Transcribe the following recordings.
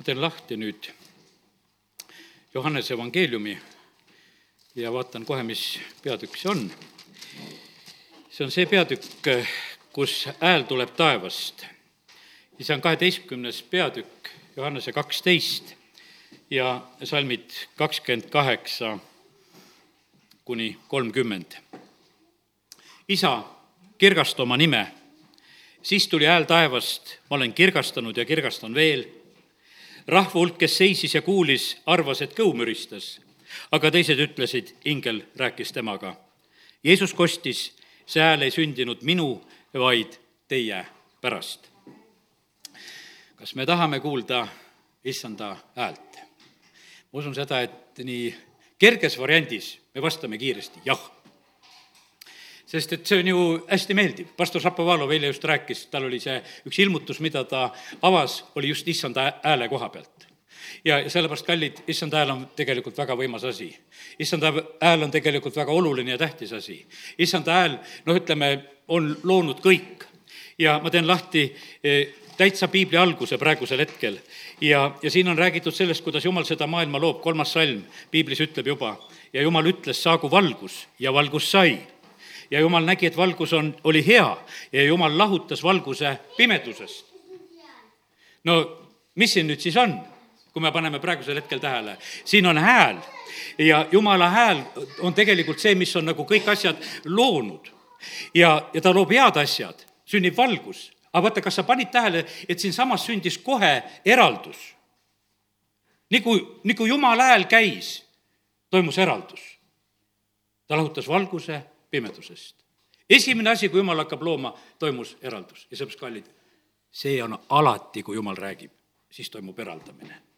ma teen lahti nüüd Johannese evangeeliumi ja vaatan kohe, mis peatükk see on. see on see peatükk, kus hääl tuleb taevast. ja see on kaheteistkümnes peatükk, Johannese kaksteist ja salmid kakskümmend kaheksa kuni kolmkümmend. isa, kirgasta oma nime. siis tuli hääl taevast, ma olen kirgastanud ja kirgastan veel. Rahva hulk, kes seisis ja kuulis, arvas, et kõu müristas, aga teised ütlesid, ingel rääkis temaga. Jeesus kostis, see hääl ei sündinud minu, vaid teie pärast. kas me tahame kuulda issanda häält? ma usun seda, et nii kerges variandis me vastame kiiresti jah. Sest et see on ju hästi meeldiv, pastor Šapovalov eile just rääkis, tal oli see üks ilmutus, mida ta avas, oli just issanda hääle koha pealt ja sellepärast, kallid, issand hääl on tegelikult väga võimas asi. issand hääl on tegelikult väga oluline ja tähtis asi. issand hääl, noh, ütleme, on loonud kõik ja ma teen lahti eh, täitsa piibli alguse praegusel hetkel. ja, ja siin on räägitud sellest, kuidas Jumal seda maailma loob, kolmas salm piiblis ütleb juba, ja Jumal ütles, saagu valgus ja valgus sai. Ja Jumal nägi, et valgus on, oli hea ja Jumal lahutas valguse pimedusest. no mis siin nüüd siis on, kui me paneme praegusel hetkel tähele? siin on hääl ja Jumala hääl on tegelikult see, mis on nagu kõik asjad loonud. ja, ja ta loob head asjad, sünnib valgus aga vaata, kas sa panid tähele, et siinsamas sündis kohe eraldus? nii kui jumala hääl käis, toimus eraldus. ta lahutas valguse pimedusest. esimene asi, kui jumal hakkab looma, toimus eraldus ja seepärast, kallid, see on alati, kui jumal räägib, siis toimub eraldamine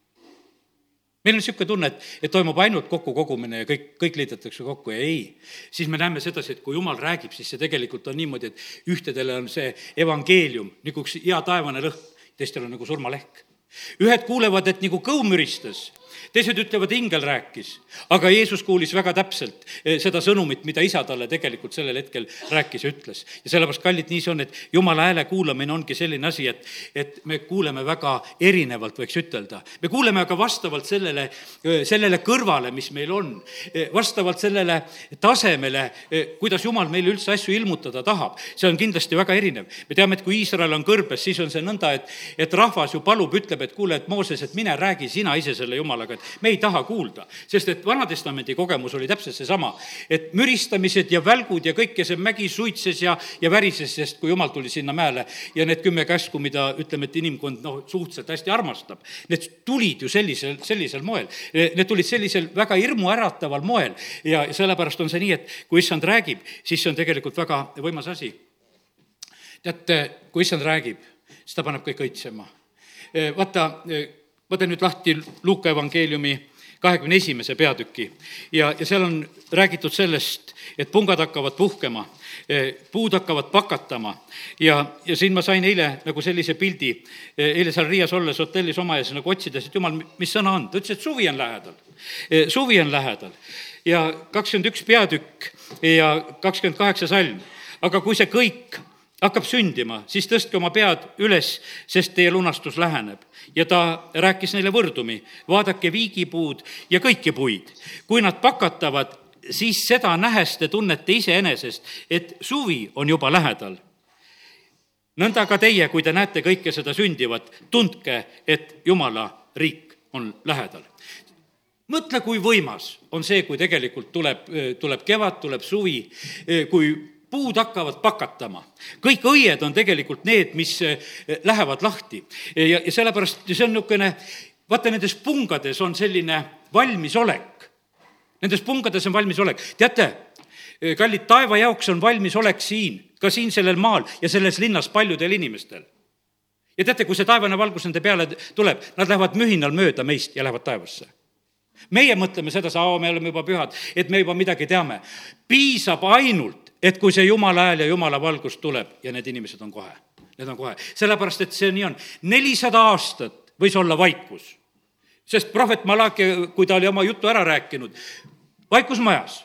meil on niisugune tunne, et, et toimub ainult kokkukogumine ja kõik, kõik liidetakse kokku ja ei. siis me näeme sedasi, et kui jumal räägib, siis see tegelikult on niimoodi, et ühtedele on see evangeelium nagu üks hea taevane lõhn, teistel on nagu surmalehk. ühed kuulevad, et nagu kõu müristas teised ütlevad, ingel rääkis, aga Jeesus kuulis väga täpselt eh, seda sõnumit, mida isa talle tegelikult sellel hetkel rääkis ja ütles. ja sellepärast, kallid, nii see on, et jumala hääle kuulamine ongi selline asi, et, et me kuuleme väga erinevalt, võiks ütelda. me kuuleme aga vastavalt sellele, eh, sellele kõrvale, mis meil on, eh, vastavalt sellele tasemele, kuidas jumal meile üldse asju ilmutada tahab. see on kindlasti väga erinev. me teame, et kui Iisrael on kõrbes, siis on see nõnda, et, et rahvas ju palub, ütleb, et kuule, et Mooses, et mine räägi sina ise selle jumalaga, et me ei taha kuulda. sest et Vana-testamendi kogemus oli täpselt seesama, et müristamised ja välgud ja kõik ja see mägi suitses ja, ja värises, sest kui jumal tuli sinna mäele ja need kümme käsku, mida ütleme, et inimkond noh, suhteliselt hästi armastab, need tulid ju sellisel, sellisel moel. Need tulid sellisel väga hirmuärataval moel ja sellepärast on see nii, et kui issand räägib, siis see on tegelikult väga võimas asi. teate, kui issand räägib, siis ta paneb kõik õitsema. vaata teen nüüd lahti Luuka evangeeliumi kahekümne esimese peatüki. Ja, ja seal on räägitud sellest, et pungad hakkavad puhkema, e, puud hakkavad pakatama. Ja, ja siin ma sain eile nagu sellise pildi, e, eile seal Riias olles hotellis oma ees nagu otsides, et jumal, mis sõna on, ta ütles, et suvi on lähedal. E, suvi on lähedal. Ja kakskümmend üks peatükk ja kakskümmend kaheksa salm, aga kui see kõik hakkab sündima, siis tõstke oma pead üles, sest teie lunastus läheneb. ja ta rääkis neile võrdumi, vaadake viigipuud ja kõiki puid. kui nad pakatavad, siis seda nähes te tunnete iseenesest, et suvi on juba lähedal. nõnda ka teie, kui te näete kõike seda sündivat, tundke, et Jumala riik on lähedal mõtle, kui võimas on see, kui tegelikult tuleb, tuleb kevad, tuleb suvi, kui puud hakkavad pakatama. kõik õied on tegelikult need, mis eh, lähevad lahti. ja, ja sellepärast see on niisugune, vaata nendes pungades on selline valmisolek. Nendes pungades on valmisolek. teate, eh, kallid, taeva jaoks on valmisolek siin, ka siin sellel maal ja selles linnas paljudel inimestel. ja teate, kui see taevane valgus nende peale tuleb, nad lähevad mühinal mööda meist ja lähevad taevasse meie mõtleme sedasi, me oleme juba pühad, et me juba midagi teame. piisab ainult et kui see jumala hääl ja jumala valgus tuleb ja need inimesed on kohe, need on kohe, sellepärast et see nii on. nelisada aastat võis olla vaikus, sest prohvet Malaki, kui ta oli oma jutu ära rääkinud, vaikus majas.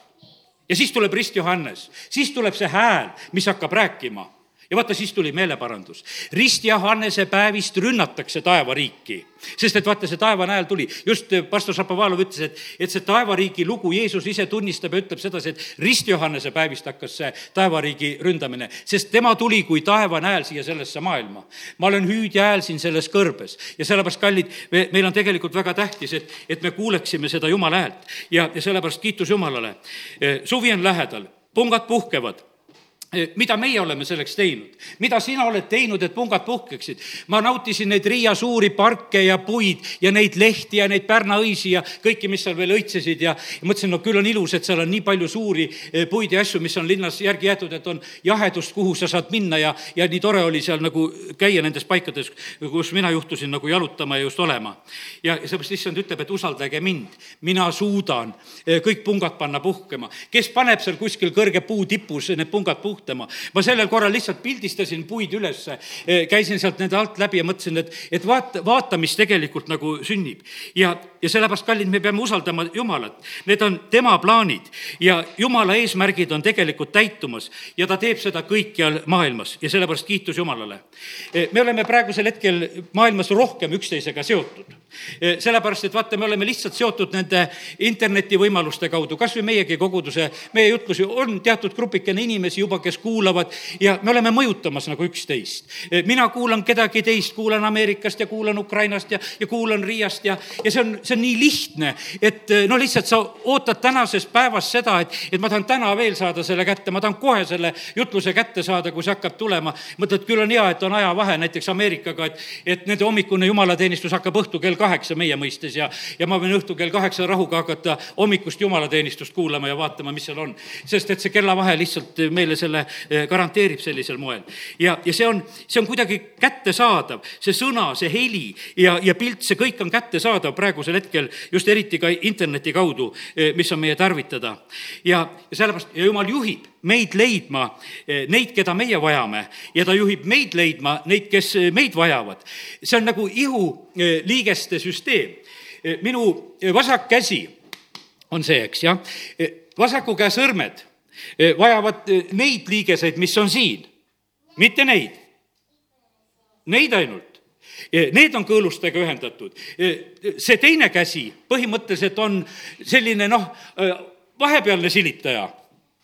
Ja siis tuleb rist Johannes, siis tuleb see hääl, mis hakkab rääkima ja vaata, siis tuli meeleparandus. Rist Johannese päevist rünnatakse taevariiki, sest et vaata, see taevane hääl tuli. just pastor Šapovalov ütles, et, et see taevariigi lugu, Jeesus ise tunnistab ja ütleb sedasi, et Rist Johannese päevist hakkas see taevariigi ründamine, sest tema tuli kui taevane hääl siia sellesse maailma. ma olen hüüdja hääl siin selles kõrbes ja sellepärast, kallid, me, meil on tegelikult väga tähtis, et, et me kuuleksime seda Jumala häält ja, ja sellepärast kiitus Jumalale. suvi on lähedal, pungad puhkevad Eh, mida meie oleme selleks teinud, mida sina oled teinud, et pungad puhkeksid. ma nautisin neid Riia suuri parke ja puid ja neid lehti ja neid pärnaõisi ja kõiki, mis seal veel õitsesid ja, ja mõtlesin, no küll on ilus, et seal on nii palju suuri eh, puid ja asju, mis on linnas järgi jäetud, et on jahedust, kuhu sa saad minna ja, ja nii tore oli seal nagu käia nendes paikades, kus mina juhtusin nagu jalutama ja just olema. ja seepärast issand ütleb, et usaldage mind, mina suudan eh, kõik pungad panna puhkema. kes paneb seal kuskil kõrge puu tipus need pungad puhkema, nuhtama. ma sellel korral lihtsalt pildistasin puid ülesse, e, käisin sealt nende alt läbi ja mõtlesin, et, et vaata, vaata, mis tegelikult nagu sünnib. ja, ja sellepärast, kallid, me peame usaldama Jumalat. Need on tema plaanid ja Jumala eesmärgid on tegelikult täitumas ja ta teeb seda kõikjal maailmas ja sellepärast kiitus Jumalale. E, me oleme praegusel hetkel maailmas rohkem üksteisega seotud sellepärast, et vaata, me oleme lihtsalt seotud nende internetivõimaluste kaudu, kas või meiegi koguduse, meie jutlusi on teatud grupikene inimesi juba, kes kuulavad ja me oleme mõjutamas nagu üksteist. mina kuulan kedagi teist, kuulan Ameerikast ja kuulan Ukrainast ja, ja kuulan Riiast ja, ja see on, see on nii lihtne, et no lihtsalt sa ootad tänasest päevast seda, et, et ma tahan täna veel saada selle kätte, ma tahan kohe selle jutluse kätte saada, kui see hakkab tulema. mõtled, küll on hea, et on ajavahe näiteks Ameerikaga, et, et nende hommikune jumalateenistus hakkab õhtu kell kaheksa meie mõistes ja, ja ma võin õhtu kell kaheksa rahuga hakata hommikust jumalateenistust kuulama ja vaatama, mis seal on. sest et see kellavahe lihtsalt meile selle eh, garanteerib sellisel moel. ja, ja see on, see on kuidagi kättesaadav, see sõna, see heli ja, ja pilt, see kõik on kättesaadav praegusel hetkel just eriti ka interneti kaudu, eh, mis on meie tarvitada. ja, ja sellepärast, ja jumal juhib meid leidma eh, neid, keda meie vajame ja ta juhib meid leidma neid, kes meid vajavad. see on nagu ihuliigeste süsteem. minu vasak käsi on see, eks jah, vasaku käe sõrmed Eh, vajavad eh, neid liigeseid, mis on siin, mitte neid. Neid ainult. Eh, need on kõõlustega ühendatud. see teine käsi põhimõtteliselt on selline noh, vahepealne silitaja,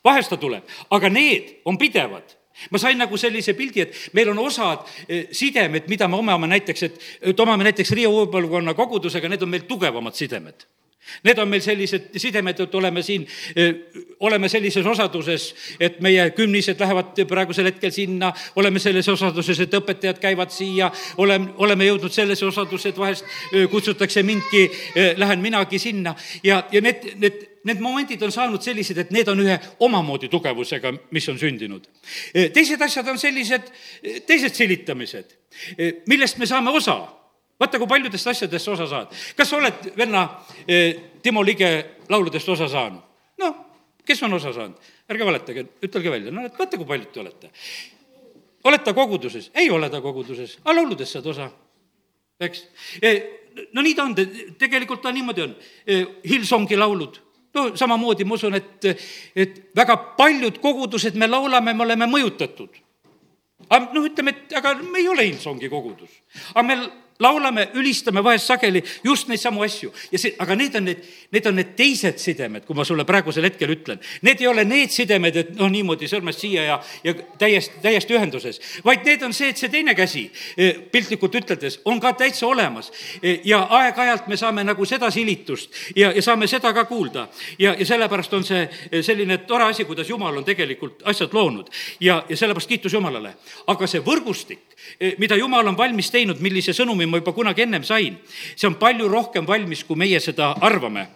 vahest ta tuleb, aga need on pidevad. Ma sain nagu sellise pildi, et meil on osad sidemed, mida me omame näiteks, et omame näiteks Riia Uue-Põlvkonna kogudusega, need on meil tugevamad sidemed Need on meil sellised sidemed, et oleme siin, oleme sellises osaduses, et meie kümnised lähevad praegusel hetkel sinna, oleme selles osaduses, et õpetajad käivad siia, oleme, oleme jõudnud sellesse osadusse, et vahest kutsutakse mindki, lähen minagi sinna ja, ja need, need need momendid on saanud sellised, et need on ühe omamoodi tugevusega, mis on sündinud. teised asjad on sellised, teised silitamised, millest me saame osa vaata, kui paljudest asjadest osa saad. kas sa oled, venna, eh, Timo Lige lauludest osa saanud? noh, kes on osa saanud? ärge valetage, ütelge välja, no et vaata, kui paljud te olete. oled ta koguduses? ei ole ta koguduses, aga lauludest saad osa, eks e,. no nii ta on, tegelikult ta niimoodi on e,. Hillsongi laulud, no samamoodi ma usun, et, et väga paljud kogudused me laulame, me oleme mõjutatud aga noh, ütleme, et aga me ei ole Hillsongi kogudus. aga me laulame, ülistame vahest sageli just neid samu asju ja see, aga need on need, need on need teised sidemed, kui ma sulle praegusel hetkel ütlen. Need ei ole need sidemed, et noh, niimoodi sõrmest siia ja, ja täiesti, täiesti ühenduses, vaid need on see, et see teine käsi, eh, piltlikult üteldes, on ka täitsa olemas. Eh, ja aeg-ajalt me saame nagu seda silitust ja, ja saame seda ka kuulda. ja, ja sellepärast on see eh, selline tore asi, kuidas Jumal on tegelikult asjad loonud ja, ja sellepärast kiitus Jumalale. aga see võrgustik, mida Jumal on valmis teinud, millise sõnumi ma juba kunagi ennem sain. see on palju rohkem valmis, kui meie seda arvame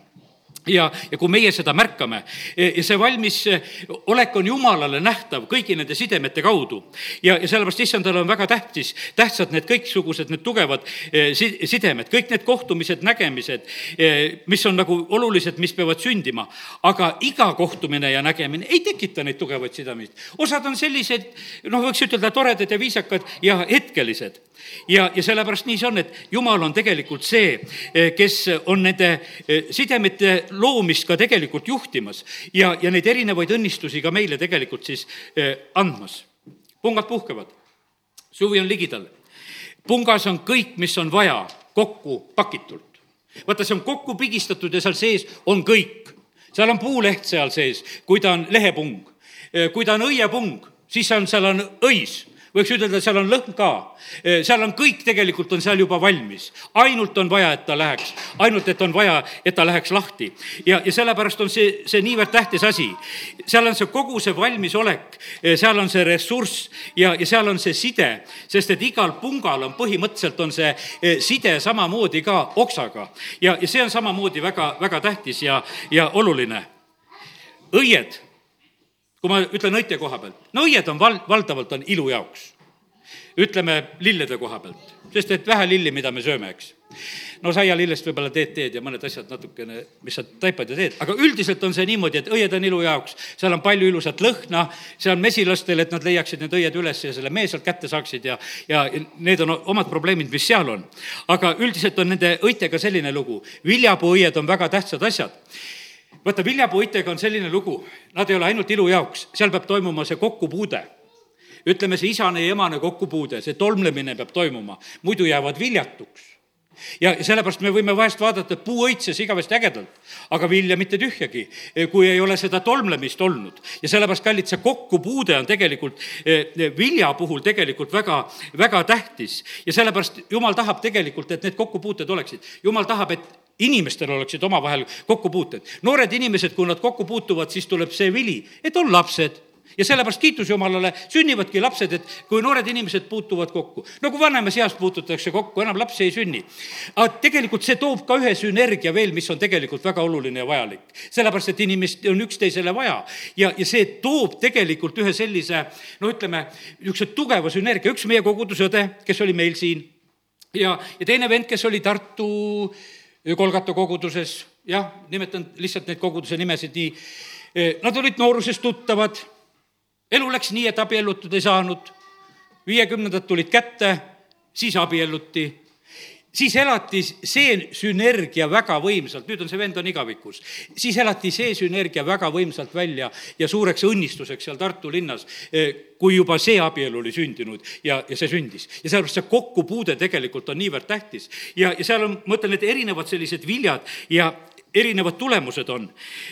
ja, ja kui meie seda märkame ja see valmisolek on Jumalale nähtav kõigi nende sidemete kaudu. ja, ja sellepärast issandale on väga tähtis, tähtsad need kõiksugused need tugevad eh, si-, sidemed, kõik need kohtumised, nägemised, mis on nagu olulised, mis peavad sündima. aga iga kohtumine ja nägemine ei tekita neid tugevaid sidemeid. osad on sellised, noh, võiks ütelda toredad ja viisakad ja hetkelised. Ja, ja sellepärast nii see on, et Jumal on tegelikult see, eh, kes on nende sidemete loomist ka tegelikult juhtimas ja, ja neid erinevaid õnnistusi ka meile tegelikult siis eh, andmas pungad puhkevad, suvi on ligidal. pungas on kõik, mis on vaja, kokku pakitult. vaata, see on kokku pigistatud ja seal sees on kõik. seal on puuleht seal sees, kui ta on lehepung. kui ta on õiepung, siis on, seal on õis võiks ütelda, seal on lõhn ka. seal on kõik tegelikult on seal juba valmis, ainult on vaja, et ta läheks, ainult et on vaja, et ta läheks lahti. ja, ja sellepärast on see, see niivõrd tähtis asi. seal on see kogu see valmisolek, seal on see ressurss ja, ja seal on see side, sest et igal pungal on põhimõtteliselt on see side samamoodi ka oksaga. ja, ja see on samamoodi väga, väga tähtis ja, ja oluline. õied kui ma ütlen õite koha pealt, no õied on val-, valdavalt on ilu jaoks. ütleme lillede koha pealt, sest et vähe lilli, mida me sööme, eks. no saialillest võib-olla teed teed ja mõned asjad natukene, mis sa taipad ja teed, aga üldiselt on see niimoodi, et õied on ilu jaoks, seal on palju ilusat lõhna, see on mesilastel, et nad leiaksid need õied üles ja selle mehe sealt kätte saaksid ja, ja need on omad probleemid, mis seal on. aga üldiselt on nende õitega selline lugu, viljapuuõied on väga tähtsad asjad vaata, viljapuitega on selline lugu, nad ei ole ainult ilu jaoks, seal peab toimuma see kokkupuude. ütleme, see isane ja emane kokkupuude, see tolmlemine peab toimuma, muidu jäävad viljatuks ja sellepärast me võime vahest vaadata, et puu õitses igavesti ägedalt, aga vilja mitte tühjagi, kui ei ole seda tolmlemist olnud. ja sellepärast, kallid, see kokkupuude on tegelikult eh, vilja puhul tegelikult väga, väga tähtis ja sellepärast jumal tahab tegelikult, et need kokkupuuted oleksid. jumal tahab, et inimestel oleksid omavahel kokkupuuted. noored inimesed, kui nad kokku puutuvad, siis tuleb see vili, et on lapsed ja sellepärast kiitus Jumalale, sünnivadki lapsed, et kui noored inimesed puutuvad kokku. kui vanemas eas puututakse kokku, enam lapsi ei sünni. aga tegelikult see toob ka ühe sünergia veel, mis on tegelikult väga oluline ja vajalik. sellepärast, et inimest on üksteisele vaja ja, ja see toob tegelikult ühe sellise, no ütleme, niisuguse tugeva sünergia, üks meie koguduse õde, kes oli meil siin ja, ja teine vend, kes oli Tartu Kolgata koguduses, jah, nimetan lihtsalt neid koguduse nimesid nii, nad olid noorusest tuttavad, elu läks nii, et abiellutud ei saanud, viiekümnendad tulid kätte, siis abielluti siis elati see sünergia väga võimsalt, nüüd on see vend on igavikus, siis elati see sünergia väga võimsalt välja ja suureks õnnistuseks seal Tartu linnas, eh, kui juba see abielu oli sündinud ja, ja see sündis. ja sellepärast see kokkupuude tegelikult on niivõrd tähtis. Ja, ja seal on, ma ütlen, need erinevad sellised viljad ja erinevad tulemused on.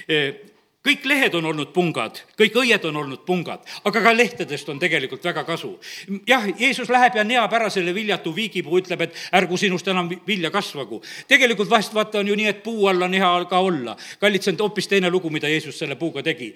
Eh, kõik lehed on olnud pungad, kõik õied on olnud pungad, aga ka lehtedest on tegelikult väga kasu. jah, Jeesus läheb ja neab ära selle viljatu viigipuu, ütleb, et ärgu sinust enam vilja kasvagu. tegelikult vahest vaata on ju nii, et puu all on hea ka olla. kallid, see on hoopis teine lugu, mida Jeesus selle puuga tegi.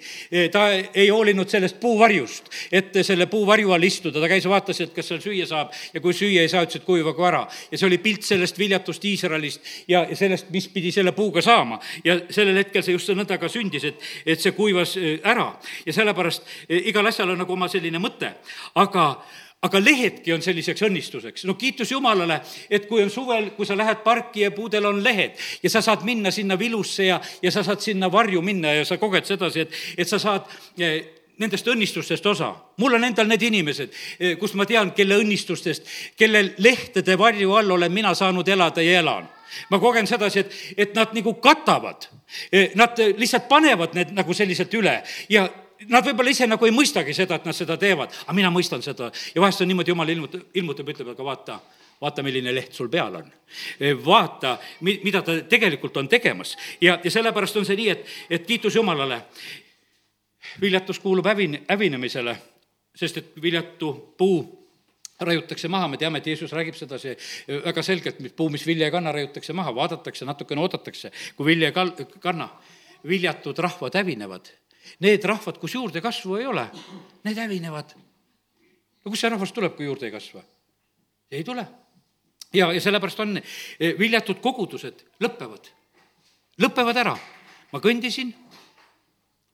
ta ei hoolinud sellest puuvarjust, et selle puuvarju all istuda, ta käis ja vaatas, et kas seal süüa saab ja kui süüa ei saa, ütles, et kuivagu ära. ja see oli pilt sellest viljatust Iisraelist ja, ja sellest, mis pidi selle puuga saama. ja sellel hetkel see just nõnda ka sündis, et et see kuivas äh, ära ja sellepärast äh, igal asjal on nagu oma selline mõte, aga aga lehedki on selliseks õnnistuseks. no kiitus Jumalale, et kui on suvel, kui sa lähed parki ja puudel on lehed ja sa saad minna sinna vilusse ja, ja sa saad sinna varju minna ja sa koged sedasi, et, et sa saad äh, nendest õnnistustest osa. mul on endal need inimesed, kus ma tean, kelle õnnistustest, kelle lehtede varju all olen mina saanud elada ja elan ma kogen sedasi, et, et nad nagu katavad, e, nad lihtsalt panevad need nagu selliselt üle ja nad võib-olla ise nagu ei mõistagi seda, et nad seda teevad, aga mina mõistan seda ja vahest on niimoodi, jumal ilmutab, ilmutab, ütleb, aga vaata, vaata, milline leht sul peal on. E, vaata, mi-, mida ta tegelikult on tegemas ja, ja sellepärast on see nii, et, et kiitus Jumalale. viljatus kuulub hävin-, hävinemisele, sest et viljatu puu raiutakse maha, me teame, et Jeesus räägib sedasi väga selgelt, puu, mis vilja ei kanna, raiutakse maha, vaadatakse, natukene oodatakse, kui vilja ei kal-, kanna. viljatud rahvad hävinevad. Need rahvad, kus juurdekasvu ei ole, need hävinevad. no kust see rahvas tuleb, kui juurde ei kasva? ei tule. ja, ja sellepärast on viljatud kogudused lõpevad, lõpevad ära. ma kõndisin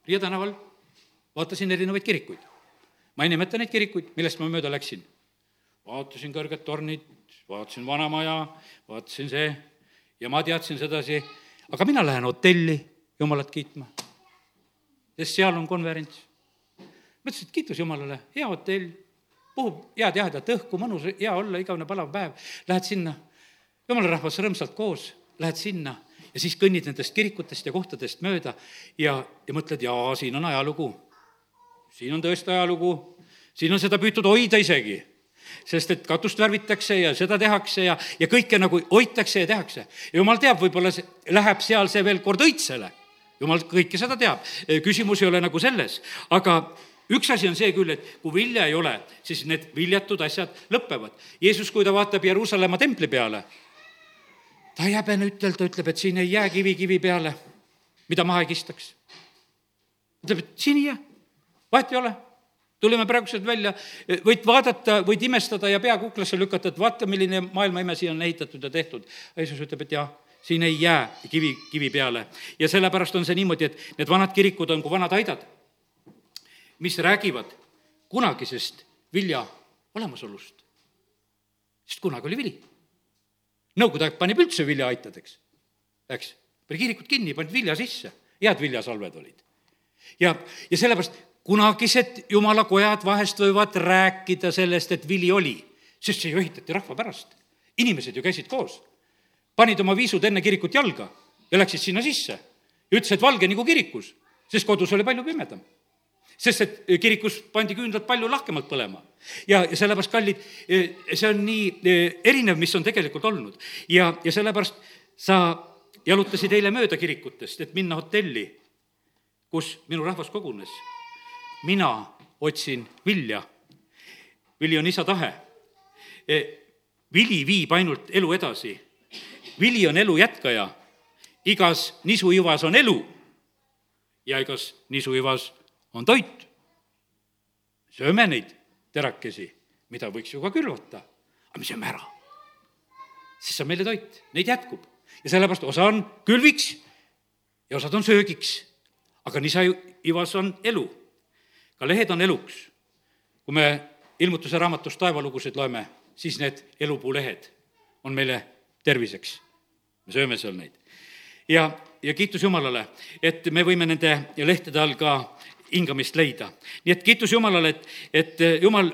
Riia tänaval, vaatasin erinevaid kirikuid. ma ei nimeta neid kirikuid, millest ma mööda läksin vaatasin kõrged tornid, vaatasin Vanamaja, vaatasin see ja ma teadsin sedasi, aga mina lähen hotelli Jumalat kiitma, sest seal on konverents. mõtlesin, et kiitus Jumalale, hea hotell, puhub head jahedat õhku, mõnus, hea olla, igavene palav päev, lähed sinna, jumala rahvas rõõmsalt koos, lähed sinna ja siis kõnnid nendest kirikutest ja kohtadest mööda ja, ja mõtled, jaa, siin on ajalugu. siin on tõesti ajalugu siin on seda püütud hoida isegi, sest et katust värvitakse ja seda tehakse ja, ja kõike nagu hoitakse ja tehakse. jumal teab, võib-olla see läheb seal see veel kord õitsele. jumal kõike seda teab, küsimus ei ole nagu selles, aga üks asi on see küll, et kui vilja ei ole, siis need viljatud asjad lõpevad. Jeesus, kui ta vaatab Jeruusalemma templi peale, ta ei häbene ütelda, ütleb, et siin ei jää kivi kivi peale, mida maha ei kistaks. ütleb, et siin ei jää, vahet ei ole tulime praegused välja, võid vaadata, võid imestada ja pea kuklasse lükata, et vaata, milline maailma ime siia on ehitatud ja tehtud. Jeesus ütleb, et jah, siin ei jää kivi, kivi peale. ja sellepärast on see niimoodi, et need vanad kirikud on kui vanad aidad mis räägivad kunagisest vilja olemasolust. sest kunagi oli vili. Nõukogude aeg paneb üldse viljaaitadeks, eks, pani kirikud kinni, panid vilja sisse, head viljasalved olid. ja, ja sellepärast kunagised jumalakojad vahest võivad rääkida sellest, et vili oli, sest see ju ehitati rahva pärast. inimesed ju käisid koos, panid oma viisud enne kirikut jalga ja läksid sinna sisse ja ütlesid, valge nagu kirikus, sest kodus oli palju pimedam sest et eh, kirikus pandi küünlad palju lahkemalt põlema. ja, ja sellepärast, kallid, eh, see on nii eh, erinev, mis on tegelikult olnud. ja, ja sellepärast sa jalutasid eile mööda kirikutest, et minna hotelli, kus minu rahvas kogunes. Mina otsin vilja. vili on isa tahe. vili viib ainult elu edasi. vili on elu jätkaja. igas nisuivas on elu ja igas nisuivas on toit. sööme neid terakesi, mida võiks ju ka külvata, aga me sööme ära. siis on meile toit, neid jätkub ja sellepärast osa on külviks ja osad on söögiks. aga nisa ivas on elu. Ka lehed on eluks. kui me ilmutuse raamatust taevalugusid loeme, siis need elupuulehed on meile terviseks. me sööme seal neid. ja, ja kiitus Jumalale, et me võime nende lehtede all ka hingamist leida. nii et kiitus Jumalale, et, et Jumal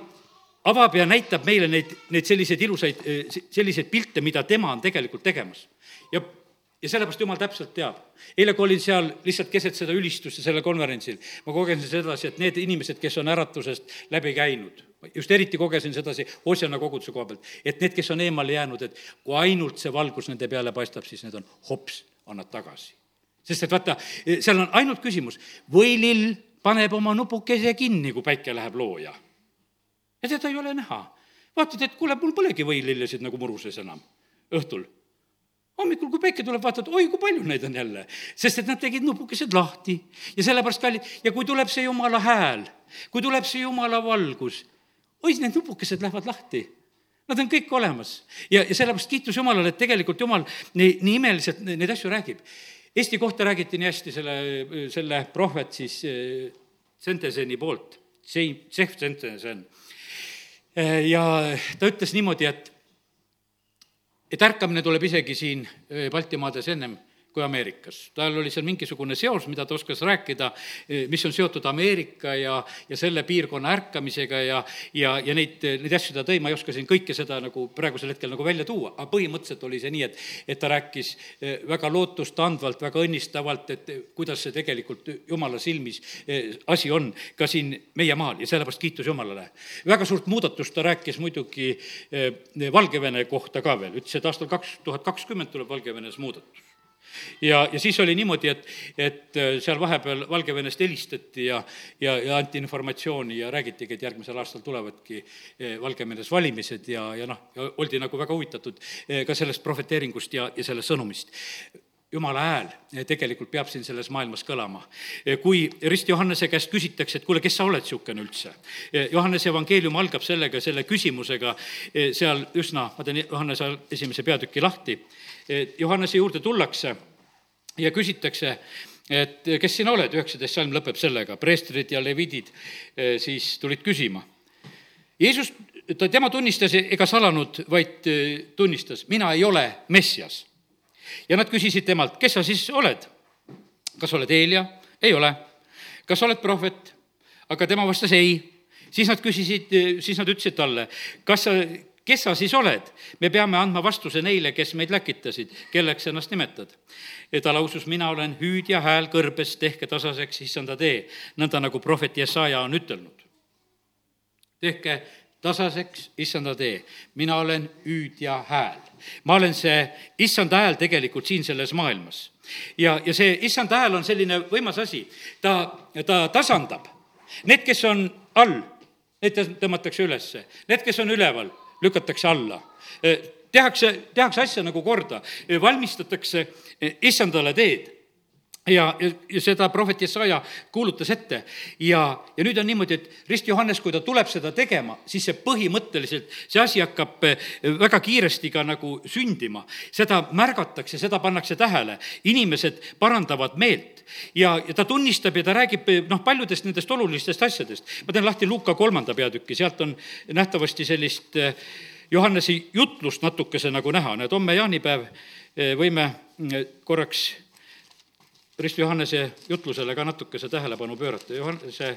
avab ja näitab meile neid, neid selliseid ilusaid, selliseid pilte, mida tema on tegelikult tegemas. ja, ja sellepärast Jumal täpselt teab. eile, kui olin seal lihtsalt keset seda ülistust ja sellel konverentsil, ma kogesin sedasi, et need inimesed, kes on äratusest läbi käinud, just eriti kogesin sedasi Osjana koguduse koha pealt, et need, kes on eemale jäänud, et kui ainult see valgus nende peale paistab, siis need on hops, on nad tagasi. sest et vaata, seal on ainult küsimus, võilill paneb oma nupukese kinni, kui päike läheb looja. ja teda ei ole näha. vaatad, et kuule, mul polegi võilillesid nagu muruses enam õhtul. Hommikul, kui päike tuleb, vaatad, oi, kui palju neid on jälle, sest et nad tegid nupukesed lahti. Ja sellepärast kallid, ja kui tuleb see jumala hääl, kui tuleb see jumala valgus, oi, need nupukesed lähevad lahti. Nad on kõik olemas. Ja, ja sellepärast kiitus Jumalale, et tegelikult Jumal nii, nii imeliselt neid asju räägib. Eesti kohta räägiti nii hästi selle, selle prohvet siis Senteseni poolt, Jeff Sentesen. ja ta ütles niimoodi, et, et ärkamine tuleb isegi siin Baltimaades ennem kui Ameerikas. tal oli seal mingisugune seos, mida ta oskas rääkida, eh, mis on seotud Ameerika ja, ja selle piirkonna ärkamisega ja, ja, ja neid, neid asju ta tõi, ma ei oska siin kõike seda nagu praegusel hetkel nagu välja tuua, aga põhimõtteliselt oli see nii, et, et ta rääkis eh, väga lootustandvalt, väga õnnistavalt, et kuidas see tegelikult jumala silmis eh, asi on ka siin meie maal ja sellepärast kiitus Jumalale. väga suurt muudatust ta rääkis muidugi Valgevene kohta ka veel, ütles, et aastal kaks tuhat kakskümmend tuleb Valgevenes muudatus ja, ja siis oli niimoodi, et, et äh, seal vahepeal Valgevenest helistati ja, ja, ja anti informatsiooni ja räägitigi, et järgmisel aastal tulevadki äh, Valgevenes valimised ja, ja noh, oldi nagu väga huvitatud äh, ka sellest prohveteeringust ja, ja sellest sõnumist jumala hääl tegelikult peab siin selles maailmas kõlama. kui Rist Johannese käest küsitakse, et kuule, kes sa oled niisugune üldse? Johannese evangeelium algab sellega, selle küsimusega seal üsna, ma teen Johannese esimese peatüki lahti Johannese juurde tullakse ja küsitakse, et kes sina oled, üheksateist salm lõpeb sellega, preestrid ja levidid eh, siis tulid küsima. Jeesus, ta, tema tunnistas ega salanud, vaid eh, tunnistas, mina ei ole Messias. Ja nad küsisid temalt, kes sa siis oled? kas oled Eelia? ei ole. kas oled prohvet? aga tema vastas ei. siis nad küsisid, siis nad ütlesid talle, kas sa kes sa siis oled? me peame andma vastuse neile, kes meid läkitasid, kelleks ennast nimetad. ja ta lausus, mina olen hüüdja hääl kõrbes, tehke tasaseks issanda tee, nõnda nagu prohvet Jesaja on ütelnud. tehke tasaseks issanda tee. mina olen hüüdja hääl. Ma olen see issanda hääl tegelikult siin selles maailmas. ja, ja see issanda hääl on selline võimas asi, ta, ta tasandab. Need, kes on all, need tõmmatakse ülesse, need, kes on üleval, lükatakse alla. Tehakse, tehakse asja nagu korda, valmistatakse issandale teed ja, ja, ja seda prohvet Jesaja kuulutas ette. Ja, ja nüüd on niimoodi, et Rist Johannes, kui ta tuleb seda tegema, siis see põhimõtteliselt, see asi hakkab eh, väga kiiresti ka nagu sündima. seda märgatakse, seda pannakse tähele, inimesed parandavad meelt. Ja, ja ta tunnistab ja ta räägib noh, paljudest nendest olulistest asjadest. ma teen lahti Luuka kolmanda peatüki, sealt on nähtavasti sellist eh, Johannese jutlust natukese nagu näha, näed, homme jaanipäev eh, võime korraks Rist Johannese jutlusele ka natukese tähelepanu pöörata. Johannese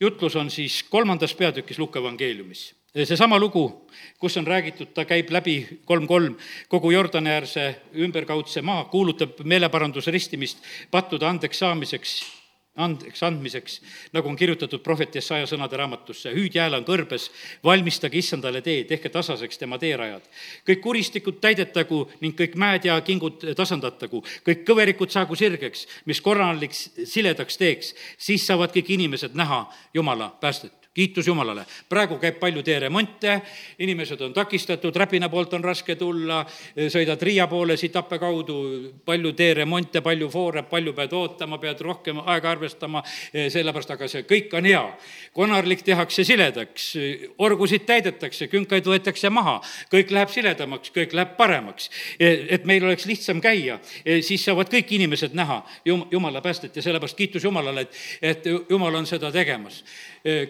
jutlus on siis kolmandas peatükis Luka evangeeliumis. seesama lugu, kus on räägitud, ta käib läbi kolm kolm kogu Jordani-äärse ümberkaudse maa, kuulutab meeleparanduse ristimist pattude andeks saamiseks andeks andmiseks, nagu on kirjutatud prohvet Jesaja sõnade raamatusse. hüüdjääl on kõrbes, valmistage issandale teed, tehke tasaseks tema teerajad. kõik kuristikud täidetagu ning kõik mäed ja kingud tasandatagu, kõik kõverikud saagu sirgeks, mis korraliks siledaks teeks, siis saavad kõik inimesed näha Jumala päästet kiitus Jumalale. praegu käib palju teeremonte, inimesed on takistatud, Räpina poolt on raske tulla, sõidad Riia poole siit Tappe kaudu, palju teeremonte, palju foore, palju pead ootama, pead rohkem aega arvestama, sellepärast, aga see kõik on hea. konarlik tehakse siledaks, orgusid täidetakse, künkaid võetakse maha, kõik läheb siledamaks, kõik läheb paremaks. et meil oleks lihtsam käia, siis saavad kõik inimesed näha Jum-, Jumala päästet ja sellepärast kiitus Jumalale, et, et Jumal on seda tegemas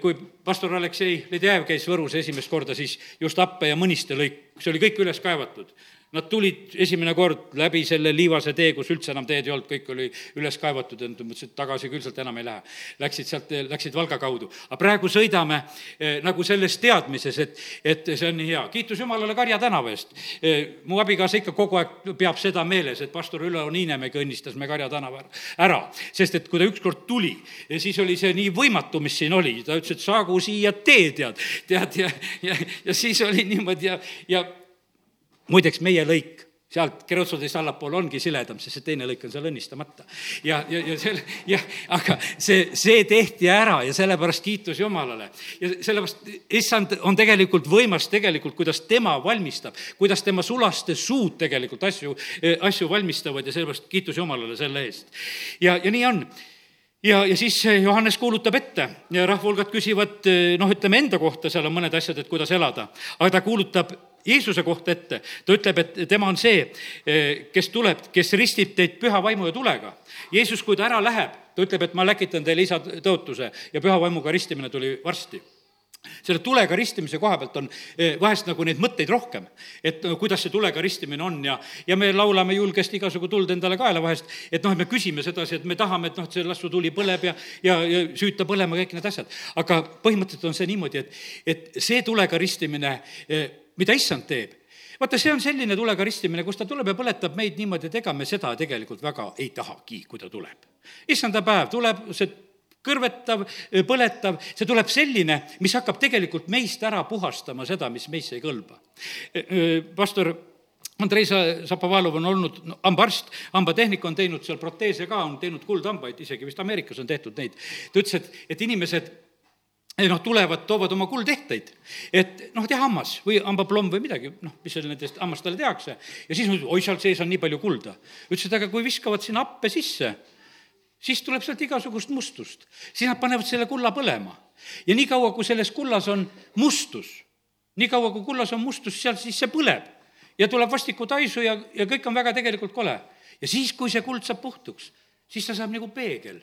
kui pastor Aleksei Ledejev käis Võrus esimest korda, siis just Appe ja Mõniste lõik, see oli kõik üles kaevatud Nad tulid esimene kord läbi selle liivase tee, kus üldse enam teed ei olnud, kõik oli üles kaevatud ja nad mõtlesid, et tagasi küll sealt enam ei lähe. Läksid sealt, läksid Valga kaudu. aga praegu sõidame eh, nagu selles teadmises, et, et see on nii hea. kiitus Jumalale Karja tänava eest eh,. mu abikaasa ikka kogu aeg peab seda meeles, et pastor Ülo Niinemägi õnnistas me Karja tänava ära. sest et kui ta ükskord tuli, siis oli see nii võimatu, mis siin oli. ta ütles, et saagu siia tee, tead, tead ja, ja, ja siis oli niimoodi ja, ja muideks, meie lõik sealt Kerotsodest allapoole ongi siledam, sest see teine lõik on seal õnnistamata. ja, ja, ja selle, jah, aga see, see tehti ära ja sellepärast kiitus Jumalale. ja sellepärast, issand on tegelikult võimas tegelikult, kuidas tema valmistab, kuidas tema sulaste suud tegelikult asju, asju valmistavad ja sellepärast kiitus Jumalale selle eest. ja, ja nii on ja, ja siis Johannes kuulutab ette ja rahvahulgad küsivad, noh, ütleme enda kohta, seal on mõned asjad, et kuidas elada, aga ta kuulutab Jeesuse kohta ette, ta ütleb, et tema on see, eh, kes tuleb, kes ristib teid püha vaimu ja tulega. Jeesus, kui ta ära läheb, ta ütleb, et ma läkitan teile isa tõotuse ja püha vaimuga ristimine tuli varsti selle tulega ristimise koha pealt on eh, vahest nagu neid mõtteid rohkem, et kuidas see tulega ristimine on ja, ja me laulame julgesti igasugu tuld endale kaela vahest, et noh, et me küsime sedasi, et me tahame, et noh, et see las su tuli põleb ja, ja, ja süüta põlema kõik need asjad. aga põhimõtteliselt on see niimoodi, et, et see tulega ristimine eh, mida issand teeb. vaata, see on selline tulega ristimine, kus ta tuleb ja põletab meid niimoodi, et ega me seda tegelikult väga ei tahagi, kui ta tuleb. issanda päev tuleb, see kõrvetav, põletav, see tuleb selline, mis hakkab tegelikult meist ära puhastama seda, mis meisse ei kõlba. pastor Andrei Zapovalov on olnud hambaarst, hambatehnik on teinud seal proteese ka, on teinud kuldhambaid, isegi vist Ameerikas on tehtud neid. ta ütles, et, et inimesed noh, tulevad, toovad oma kuldehteid, et noh, teha hammas või hambaplomm või midagi, noh, mis seal nendest hammastele tehakse. ja siis oi, seal sees on nii palju kulda. ütles, et aga kui viskavad sinna happe sisse, siis tuleb sealt igasugust mustust. siis nad panevad selle kulla põlema. ja niikaua, kui selles kullas on mustus, niikaua, kui kullas on mustus, seal siis see põleb. ja tuleb vastikutaisu ja, ja kõik on väga tegelikult kole. ja siis, kui see kuld saab puhtuks, siis ta saab nagu peegel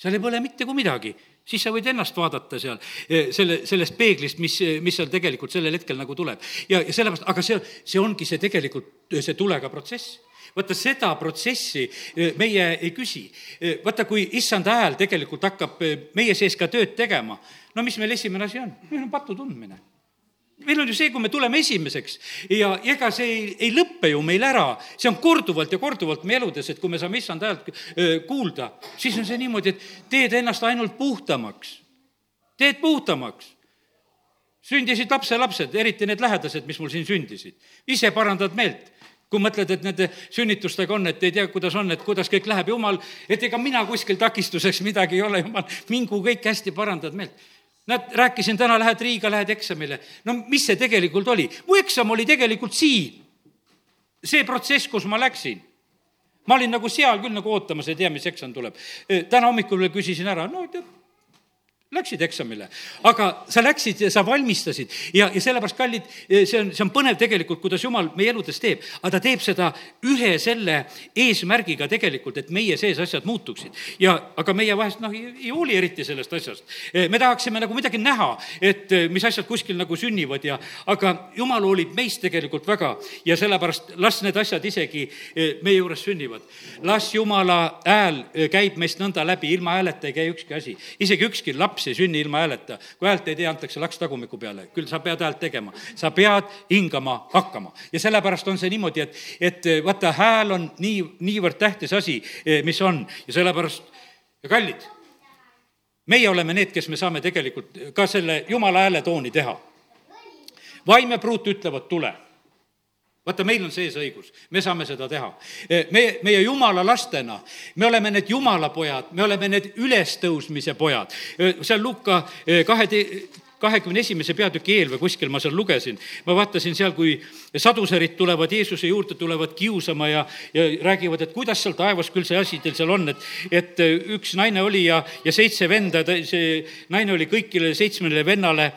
seal ei põle mitte kui midagi, siis sa võid ennast vaadata seal, eh, selle, sellest peeglist, mis, mis seal tegelikult sellel hetkel nagu tuleb. ja, ja sellepärast, aga see, see ongi see tegelikult, see tulega protsess vaata seda protsessi eh, meie ei küsi. Eh, vaata, kui issand hääl tegelikult hakkab meie sees ka tööd tegema, no mis meil esimene asi on? meil on patu tundmine meil on ju see, kui me tuleme esimeseks ja ega see ei, ei lõppe ju meil ära, see on korduvalt ja korduvalt meie eludes, et kui me saame issand häält kuulda, siis on see niimoodi, et teed ennast ainult puhtamaks. teed puhtamaks. sündisid lapselapsed, eriti need lähedased, mis mul siin sündisid. ise parandad meelt kui mõtled, et nende sünnitustega on, et ei tea, kuidas on, et kuidas kõik läheb, jumal, et ega mina kuskil takistuseks midagi ei ole, jumal, mingu kõik hästi, parandad meelt. Näed, rääkisin täna, lähed Riiga, lähed eksamile. no mis see tegelikult oli? mu eksam oli tegelikult siin. see protsess, kus ma läksin ma olin nagu seal küll nagu ootamas, ei tea, mis eksam tuleb. täna hommikul veel küsisin ära, no tead, Läksid eksamile, aga sa läksid ja sa valmistasid ja, ja sellepärast, kallid, see on, see on põnev tegelikult, kuidas Jumal meie eludes teeb, aga ta teeb seda ühe selle eesmärgiga tegelikult, et meie sees asjad muutuksid. ja, aga meie vahest noh, ei hooli eriti sellest asjast. me tahaksime nagu midagi näha, et mis asjad kuskil nagu sünnivad ja, aga Jumal hoolib meist tegelikult väga ja sellepärast las need asjad isegi eh, meie juures sünnivad. las Jumala hääl eh, käib meist nõnda läbi, ilma hääleta ei käi ükski asi, isegi ükski laps laps ei sünni ilma hääleta. kui häält ei tee, antakse laks tagumiku peale, küll sa pead häält tegema, sa pead hingama hakkama. ja sellepärast on see niimoodi, et, et vaata, hääl on nii, niivõrd tähtis asi, eh, mis on ja sellepärast, kallid, meie oleme need, kes me saame tegelikult ka selle jumala hääletooni teha. vaim ja pruut ütlevad tule vaata, meil on sees õigus, me saame seda teha. E, me, meie jumala lastena, me oleme need jumala pojad, me oleme need ülestõusmise pojad. E, seal Luka e, kahe, kahekümne esimese peatüki eel või kuskil ma seal lugesin, ma vaatasin seal, kui saduserid tulevad Jeesuse juurde, tulevad kiusama ja, ja räägivad, et kuidas seal taevas küll see asi teil seal on, et, et üks naine oli ja, ja seitse venda, see naine oli kõigile seitsmele vennale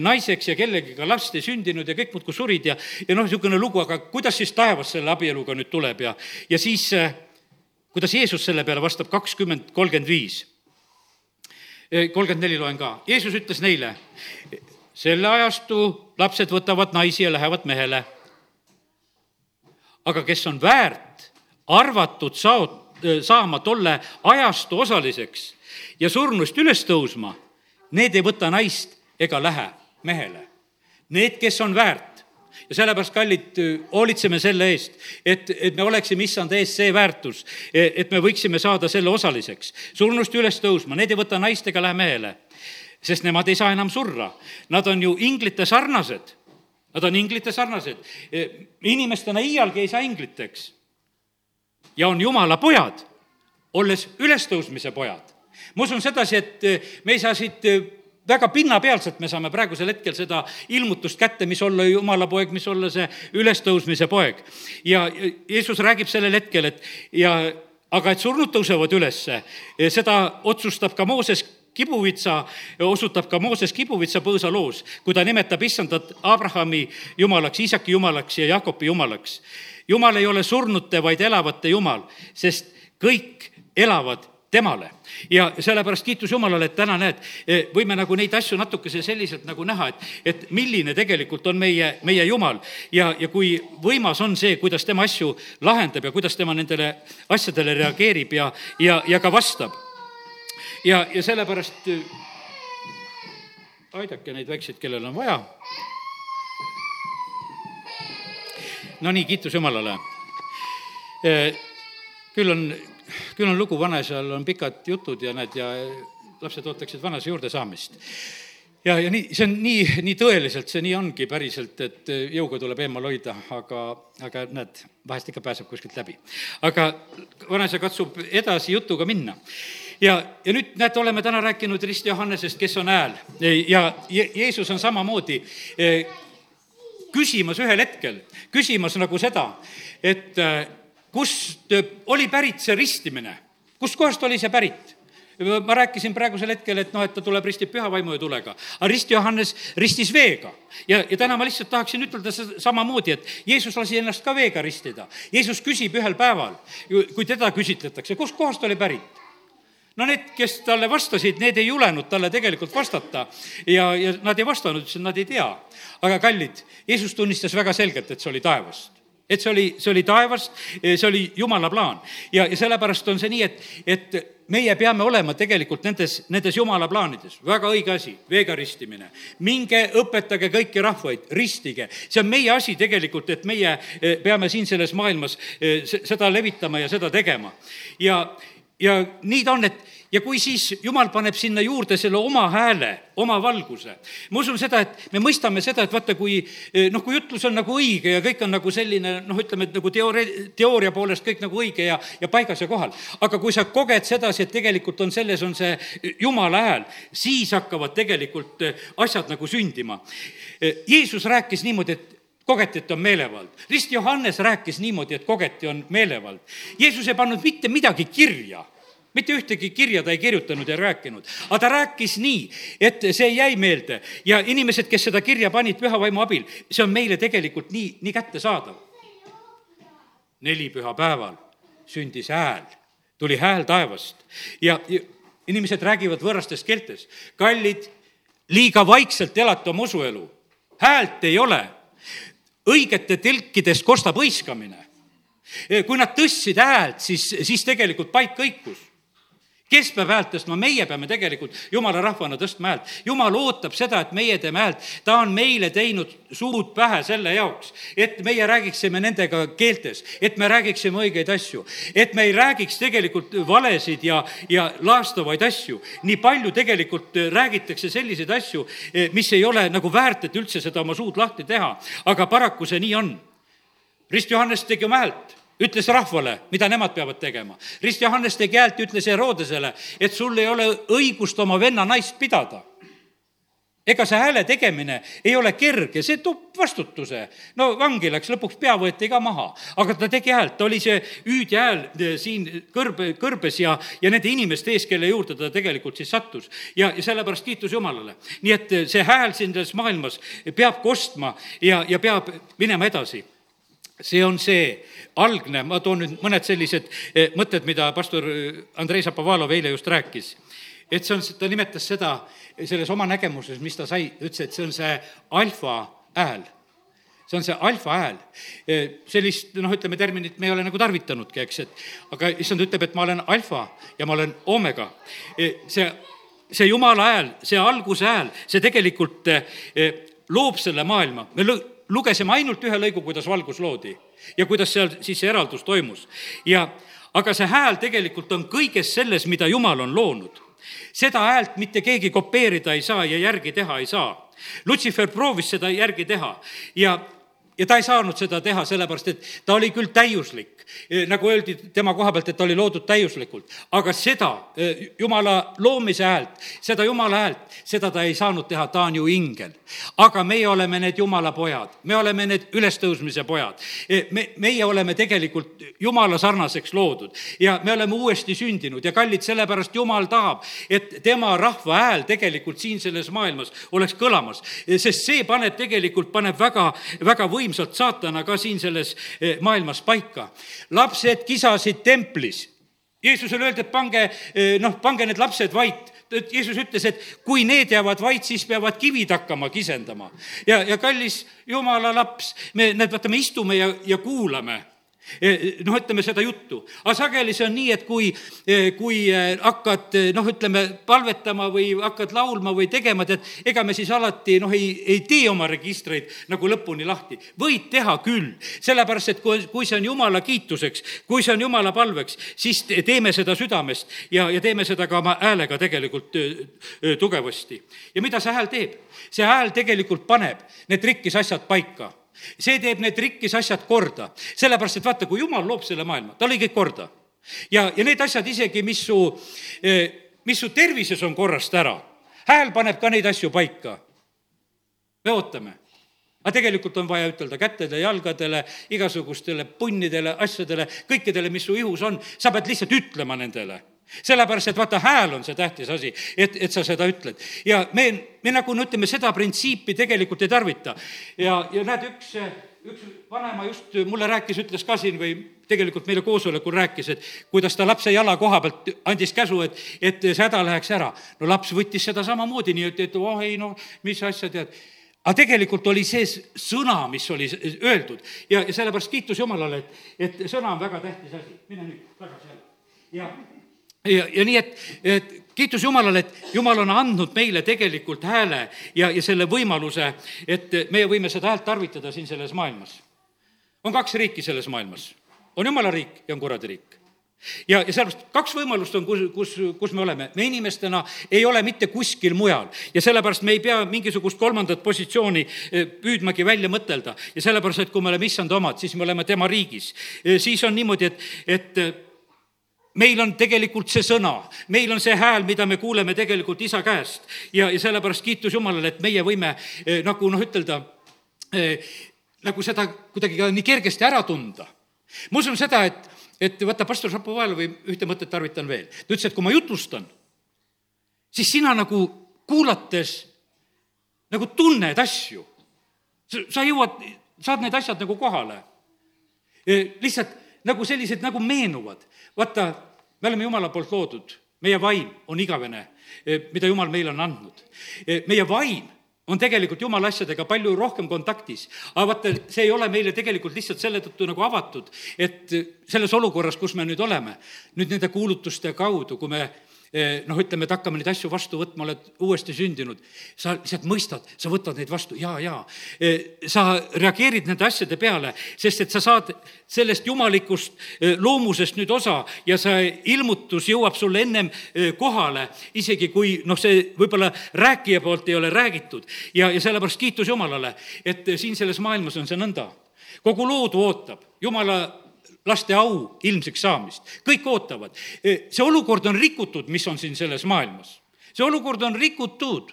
naiseks ja kellegiga last ei sündinud ja kõik muudkui surid ja, ja noh, niisugune lugu, aga kuidas siis taevas selle abieluga nüüd tuleb ja, ja siis kuidas Jeesus selle peale vastab, kakskümmend, kolmkümmend viis kolmkümmend neli loen ka. Jeesus ütles neile, selle ajastu lapsed võtavad naisi ja lähevad mehele. aga kes on väärt arvatud saot-, saama tolle ajastu osaliseks ja surnust üles tõusma, need ei võta naist ega lähe mehele. Need, kes on väärt, ja sellepärast, kallid, hoolitseme selle eest, et, et me oleksime issand ees see väärtus, et me võiksime saada selle osaliseks. surnust üles tõusma, need ei võta naist ega lähe mehele, sest nemad ei saa enam surra. Nad on ju inglite sarnased. Nad on inglite sarnased. inimestena iialgi ei saa ingliteks. ja on jumala pojad, olles ülestõusmise pojad. ma usun sedasi, et me ei saa siit väga pinnapealselt me saame praegusel hetkel seda ilmutust kätte, mis olla jumala poeg, mis olla see ülestõusmise poeg. ja Jeesus räägib sellel hetkel, et ja aga et surnud tõusevad ülesse, seda otsustab ka Mooses kibuvitsa, osutab ka Mooses kibuvitsa põõsaloos, kui ta nimetab issandat Abrahami jumalaks, Iisaki jumalaks ja Jakobi jumalaks. jumal ei ole surnute, vaid elavate jumal, sest kõik elavad temale. ja sellepärast kiitus Jumalale, et täna näed, e, võime nagu neid asju natukese selliselt nagu näha, et, et milline tegelikult on meie, meie Jumal ja, ja kui võimas on see, kuidas tema asju lahendab ja kuidas tema nendele asjadele reageerib ja, ja, ja ka vastab. ja, ja sellepärast e, aidake neid väikseid, kellel on vaja. Nonii, kiitus Jumalale. E, küll on küll on lugu vanaisal, on pikad jutud ja need ja lapsed ootaksid vanaisa juurdesaamist ja, ja nii, see on nii, nii tõeliselt, see nii ongi päriselt, et jõuga tuleb eemal hoida, aga, aga näed, vahest ikka pääseb kuskilt läbi. aga vanaisa katsub edasi jutuga minna. ja, ja nüüd näete, oleme täna rääkinud Rist Johannesest, kes on hääl ja Je Jeesus on samamoodi eh, küsimas ühel hetkel, küsimas nagu seda, et eh, kust oli pärit see ristimine, kustkohast oli see pärit? ma rääkisin praegusel hetkel, et noh, et ta tuleb, ristib püha vaimu ja tulega, aga rist Johannes ristis veega. ja, ja täna ma lihtsalt tahaksin ütelda samamoodi, et Jeesus lasi ennast ka veega ristida. Jeesus küsib ühel päeval, kui teda küsitletakse, kustkohast oli pärit no need, kes talle vastasid, need ei julenud talle tegelikult vastata ja, ja nad ei vastanud, ütlesid, nad ei tea. aga kallid, Jeesus tunnistas väga selgelt, et see oli taevast et see oli, see oli taevast, see oli jumala plaan. ja, ja sellepärast on see nii, et, et meie peame olema tegelikult nendes, nendes jumala plaanides, väga õige asi, veega ristimine. minge õpetage kõiki rahvaid, ristige, see on meie asi tegelikult, et meie eh, peame siin selles maailmas eh, seda levitama ja seda tegema. ja, ja nii ta on, et ja kui siis Jumal paneb sinna juurde selle oma hääle, oma valguse, ma usun seda, et me mõistame seda, et vaata, kui noh, kui ütlus on nagu õige ja kõik on nagu selline noh, ütleme, et nagu teooria, teooria poolest kõik nagu õige ja, ja paigas ja kohal. aga kui sa koged sedasi, et tegelikult on selles, on see Jumala hääl, siis hakkavad tegelikult asjad nagu sündima. Jeesus rääkis niimoodi, et kogeti, et on meelevald. rist Johannes rääkis niimoodi, et kogeti on meelevald. Jeesus ei pannud mitte midagi kirja mitte ühtegi kirja ta ei kirjutanud ja rääkinud, aga ta rääkis nii, et see jäi meelde. Ja inimesed, kes seda kirja panid püha vaimu abil, see on meile tegelikult nii, nii kättesaadav. nelipühapäeval sündis hääl, tuli hääl taevast. Ja, ja inimesed räägivad võõrastes keeltes. kallid, liiga vaikselt elate oma usuelu, häält ei ole. Õigete telkidest kostab hõiskamine. kui nad tõstsid häält, siis, siis tegelikult paik kõikus kes peab häält tõstma, meie peame tegelikult jumala rahvana tõstma häält. jumal ootab seda, et meie teeme häält. ta on meile teinud suud pähe selle jaoks, et meie räägiksime nendega keeltes, et me räägiksime õigeid asju, et me ei räägiks tegelikult valesid ja, ja laastavaid asju. nii palju tegelikult räägitakse selliseid asju, mis ei ole nagu väärt, et üldse seda oma suud lahti teha, aga paraku see nii on. Rist Johannes tegi oma häält ütles rahvale, mida nemad peavad tegema. rist Johannes tegi häält, ütles Herodesele, et sul ei ole õigust oma venna naist pidada ega see hääle tegemine ei ole kerge, see toob vastutuse. no vangi läks, lõpuks pea võeti ka maha, aga ta tegi häält, ta oli see hüüdja hääl eh, siin kõrbe, kõrbes ja, ja nende inimeste ees, kelle juurde ta tegelikult siis sattus. ja, ja sellepärast kiitus Jumalale. nii et see hääl siin selles maailmas peab kostma ja, ja peab minema edasi see on see algne, ma toon nüüd mõned sellised eh, mõtted, mida pastor eh, Andrei Zapovalov eile just rääkis. et see on, ta nimetas seda selles oma nägemuses, mis ta sai, ütles, et see on see alfa hääl see on see alfa hääl. Eh, sellist, noh, ütleme terminit me ei ole nagu tarvitanudki, eks, et aga issand ütleb, et ma olen alfa ja ma olen oomega. see, see jumala hääl, see alguse hääl, see tegelikult loob selle maailma. me lugesime ainult ühe lõigu, kuidas valgus loodi ja kuidas seal siis see eraldus toimus. ja aga see hääl tegelikult on kõiges selles, mida Jumal on loonud. seda häält mitte keegi kopeerida ei saa ja järgi teha ei saa. Lutsifer proovis seda järgi teha ja ja ta ei saanud seda teha, sellepärast et ta oli küll täiuslik, e, nagu öeldi tema koha pealt, et ta oli loodud täiuslikult, aga seda e, jumala loomise häält, seda jumala häält, seda ta ei saanud teha, ta on ju ingel. aga meie oleme need jumala pojad, me oleme need ülestõusmise pojad. E, me, meie oleme tegelikult jumala sarnaseks loodud. Ja me oleme uuesti sündinud. Ja kallid, sellepärast jumal tahab, et tema rahva hääl tegelikult siin selles maailmas oleks kõlamas, sest see paneb tegelikult, paneb väga, väga võimsalt võimsalt saatana ka siin selles eh, maailmas paika. lapsed kisasid templis. Jeesusele öeldi, et pange, eh, noh, pange need lapsed vait Jeesus ütles, et kui need jäävad vait, siis peavad kivid hakkama kisendama. ja, ja kallis jumala laps, me, näed, vaata, me istume ja, ja kuulame noh, ütleme seda juttu. aga sageli see on nii, et kui, e, kui e, hakkad noh, ütleme palvetama või hakkad laulma või tegema, tead, ega me siis alati noh, ei, ei tee oma registreid nagu lõpuni lahti. võid teha küll, sellepärast et kui, kui see on jumala kiituseks, kui see on jumala palveks, siis teeme seda südamest ja, ja teeme seda ka oma häälega tegelikult tugevasti. ja mida see hääl teeb? see hääl tegelikult paneb need rikkis asjad paika see teeb need rikkis asjad korda, sellepärast et vaata, kui jumal loob selle maailma, ta lõi kõik korda. ja, ja need asjad isegi, mis su, eh, mis su tervises on korrast ära, hääl paneb ka neid asju paika. me ootame aga tegelikult on vaja ütelda kätele, jalgadele, igasugustele punnidele, asjadele, kõikidele, mis su ihus on, sa pead lihtsalt ütlema nendele sellepärast, et vaata, hääl on see tähtis asi, et, et sa seda ütled. ja me, me nagu no ütleme, seda printsiipi tegelikult ei tarvita. ja, ja näed, üks, üks vanema just mulle rääkis, ütles ka siin või tegelikult meile koosolekul rääkis, et kuidas ta lapse jala koha pealt andis käsu, et, et see häda läheks ära. no laps võttis seda samamoodi, nii et, et oh ei noh, mis asja tead aga tegelikult oli see sõna, mis oli öeldud ja, ja sellepärast kiitus Jumalale, et, et sõna on väga tähtis asi. mine nüüd tagasi jälle. ja ja, ja nii, et, et kiitus Jumalale, et Jumal on andnud meile tegelikult hääle ja, ja selle võimaluse, et meie võime seda häält tarvitada siin selles maailmas. on kaks riiki selles maailmas, on Jumala riik ja on kuradi riik. ja, ja sellepärast kaks võimalust on, kus, kus, kus me oleme. me inimestena ei ole mitte kuskil mujal ja sellepärast me ei pea mingisugust kolmandat positsiooni eh, püüdmagi välja mõtelda ja sellepärast, et kui me oleme issanda omad, siis me oleme tema riigis. Eh, siis on niimoodi, et, et eh, meil on tegelikult see sõna, meil on see hääl, mida me kuuleme tegelikult isa käest ja, ja sellepärast kiitus Jumalale, et meie võime nagu noh, ütelda nagu seda kuidagi ka nii kergesti ära tunda. ma usun seda, et et vaata, pastor Šapovalov ühte mõtet tarvitan veel. ta ütles, et kui ma jutlustan, siis sina nagu kuulates nagu tunned asju. sa jõuad, saad need asjad nagu kohale. E, lihtsalt nagu sellised nagu meenuvad. vaata, me oleme Jumala poolt loodud, meie vaim on igavene, e, mida Jumal meile on andnud. E, meie vaim on tegelikult jumala asjadega palju rohkem kontaktis. aga vaata, see ei ole meile tegelikult lihtsalt selle tõttu nagu avatud, et selles olukorras, kus me nüüd oleme, nüüd nende kuulutuste kaudu, kui me Eh, noh, ütleme, et hakkame neid asju vastu võtma, oled uuesti sündinud, sa lihtsalt mõistad, sa võtad neid vastu ja, ja. Eh, sa reageerid nende asjade peale, sest et sa saad sellest jumalikust eh, loomusest nüüd osa ja see ilmutus jõuab sulle ennem kohale, isegi kui noh, see võib-olla rääkija poolt ei ole räägitud. ja, ja sellepärast kiitus Jumalale, et siin selles maailmas on see nõnda. kogu loodu ootab Jumala laste au ilmsiks saamist, kõik ootavad. E, see olukord on rikutud, mis on siin selles maailmas. see olukord on rikutud.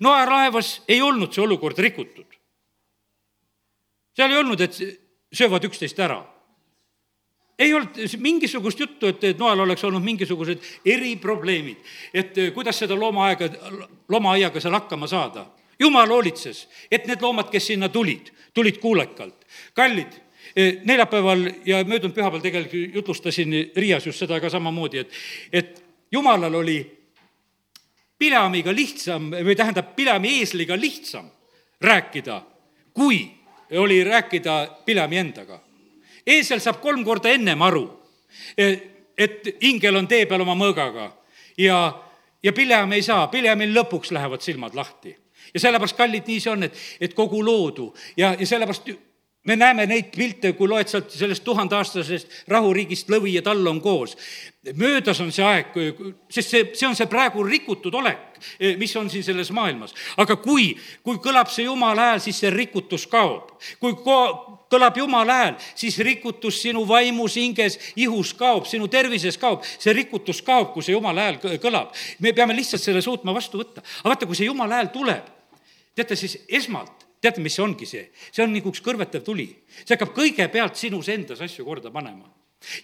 Noa laevas ei olnud see olukord rikutud. seal ei olnud, et söövad üksteist ära ei olnud mingisugust juttu, et, et noal oleks olnud mingisugused eriprobleemid, et e, kuidas seda loomaaega, loomaaiaga seal hakkama saada. jumal hoolitses, et need loomad, kes sinna tulid, tulid kuulekalt. kallid Eh, neljapäeval ja möödunud pühapäeval tegelikult jutlustasin Riias just seda ka samamoodi, et, et jumalal oli Pileamiga lihtsam või tähendab, Pileami eesliga lihtsam rääkida, kui oli rääkida Pileami endaga. eesel saab kolm korda ennem aru, eh, et ingel on tee peal oma mõõgaga ja, ja Pileam ei saa, Pileamil lõpuks lähevad silmad lahti ja sellepärast, kallid, nii see on, et, et kogu loodu ja, ja sellepärast me näeme neid pilte, kui loed sealt sellest tuhandeaastasest rahuriigist, lõvi ja tall on koos. möödas on see aeg, sest see, see on see praegu rikutud olek, mis on siin selles maailmas. aga kui, kui kõlab see jumala hääl, siis see rikutus kaob. kui ko-, kõlab jumala hääl, siis rikutus sinu vaimus, hinges, ihus kaob, sinu tervises kaob, see rikutus kaob, kui see jumala hääl kõlab. me peame lihtsalt selle suutma vastu võtta. aga vaata, kui see jumala hääl tuleb, teate siis esmalt teate, mis see ongi see? see on nagu üks kõrvetav tuli. see hakkab kõigepealt sinus endas asju korda panema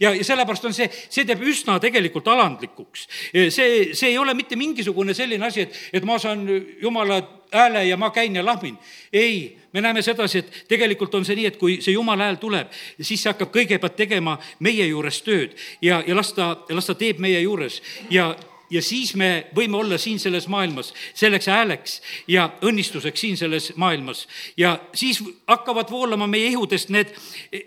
ja, ja sellepärast on see, see teeb üsna tegelikult alandlikuks. see, see ei ole mitte mingisugune selline asi, et, et ma saan jumala hääle ja ma käin ja lahmin. ei, me näeme sedasi, et tegelikult on see nii, et kui see jumala hääl tuleb, siis see hakkab kõigepealt tegema meie juures tööd ja, ja las ta, las ta teeb meie juures ja ja siis me võime olla siin selles maailmas selleks hääleks ja õnnistuseks siin selles maailmas. ja siis hakkavad voolama meie ihudest need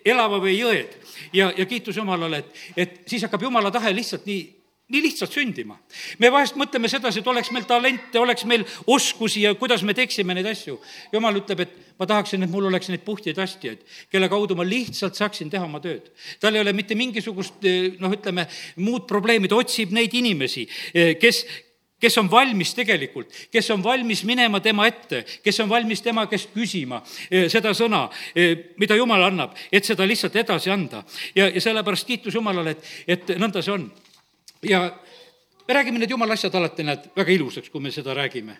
elava vee jõed ja, ja kiitus Jumalale, et, et siis hakkab Jumala tahe lihtsalt nii nii lihtsalt sündima. me vahest mõtleme sedasi, et oleks meil talente, oleks meil oskusi ja kuidas me teeksime neid asju. jumal ütleb, et ma tahaksin, et mul oleks neid puhtaid astjaid, kelle kaudu ma lihtsalt saaksin teha oma tööd. tal ei ole mitte mingisugust noh, ütleme muud probleemi, ta otsib neid inimesi, kes, kes on valmis tegelikult, kes on valmis minema tema ette, kes on valmis tema käest küsima seda sõna, mida Jumal annab, et seda lihtsalt edasi anda. ja, ja sellepärast kiitus Jumalale, et, et nõnda see on ja me räägime need jumala asjad alati, näed, väga ilusaks, kui me seda räägime.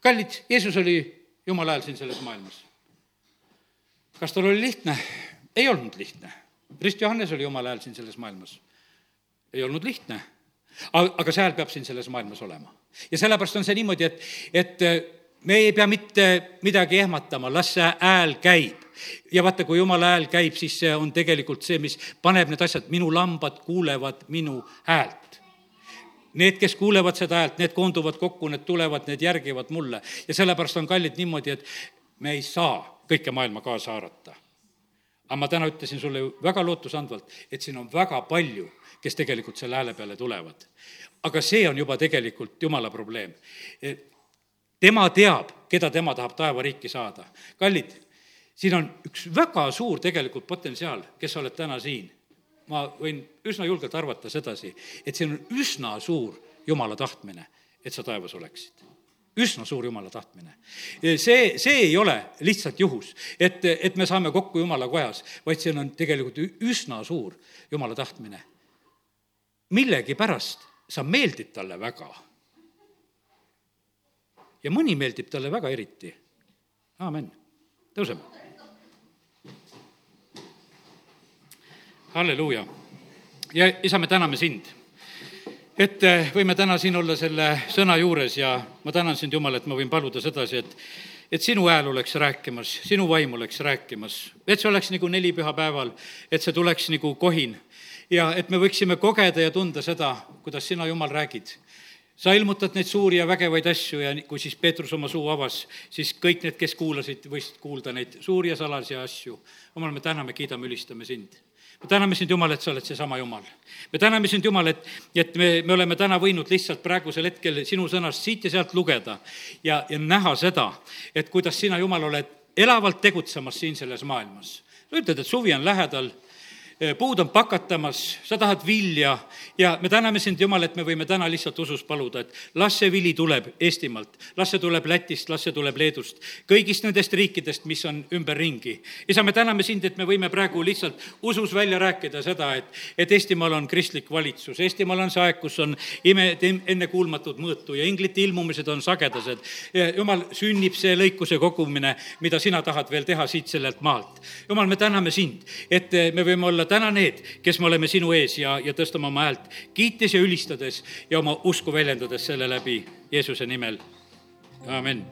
kallid, Jeesus oli jumala hääl siin selles maailmas. kas tal oli lihtne? ei olnud lihtne. Rist Johannes oli jumala hääl siin selles maailmas. ei olnud lihtne. aga see hääl peab siin selles maailmas olema. ja sellepärast on see niimoodi, et, et me ei pea mitte midagi ehmatama, las see hääl käib ja vaata, kui jumala hääl käib, siis see on tegelikult see, mis paneb need asjad, minu lambad kuulevad minu häält. Need, kes kuulevad seda häält, need koonduvad kokku, need tulevad, need järgivad mulle ja sellepärast on kallid niimoodi, et me ei saa kõike maailma kaasa haarata. aga ma täna ütlesin sulle ju väga lootusandvalt, et siin on väga palju, kes tegelikult selle hääle peale tulevad. aga see on juba tegelikult jumala probleem. tema teab, keda tema tahab taevariiki saada. kallid, siin on üks väga suur tegelikult potentsiaal, kes sa oled täna siin. Ma võin üsna julgelt arvata sedasi, et see on üsna suur jumala tahtmine, et sa taevas oleksid üsna suur jumala tahtmine. see, see ei ole lihtsalt juhus, et, et me saame kokku jumala kojas, vaid see on tegelikult üsna suur jumala tahtmine. millegipärast sa meeldid talle väga. ja mõni meeldib talle väga eriti. aamen, tõuseme. Halleluuja. ja isa, me täname sind et eh, võime täna siin olla selle sõna juures ja ma tänan sind, Jumal, et ma võin paluda sedasi, et et sinu hääl oleks rääkimas, sinu vaim oleks rääkimas, et see oleks nagu nelipühapäeval, et see tuleks nagu kohin ja et me võiksime kogeda ja tunda seda, kuidas sina, Jumal, räägid sa ilmutad neid suuri ja vägevaid asju ja kui siis Peetrus oma suu avas, siis kõik need, kes kuulasid, võisid kuulda neid suuri ja salajasi asju. Jumal, me täname, kiidame, ülistame sind me täname sind, Jumal, et sa oled seesama Jumal. me täname sind, Jumal, et, et me, me oleme täna võinud lihtsalt praegusel hetkel sinu sõnast siit ja sealt lugeda ja, ja näha seda, et kuidas sina, Jumal, oled elavalt tegutsemas siin selles maailmas. sa ütled, et suvi on lähedal puud on pakatamas, sa tahad vilja ja me täname sind, Jumal, et me võime täna lihtsalt usus paluda, et las see vili tuleb Eestimaalt, las see tuleb Lätist, las see tuleb Leedust, kõigist nendest riikidest, mis on ümberringi. isa, me täname sind, et me võime praegu lihtsalt usus välja rääkida seda, et, et Eestimaal on kristlik valitsus, Eestimaal on see aeg, kus on ime, ennekuulmatud mõõtu ja inglite ilmumised on sagedased. jumal, sünnib see lõikuse kogumine, mida sina tahad veel teha siit sellelt maalt. jumal, me täname sind, et me võime olla olla täna need, kes me oleme sinu ees ja, ja tõstame oma häält, kiites ja ülistades ja oma usku väljendades selle läbi Jeesuse nimel. amin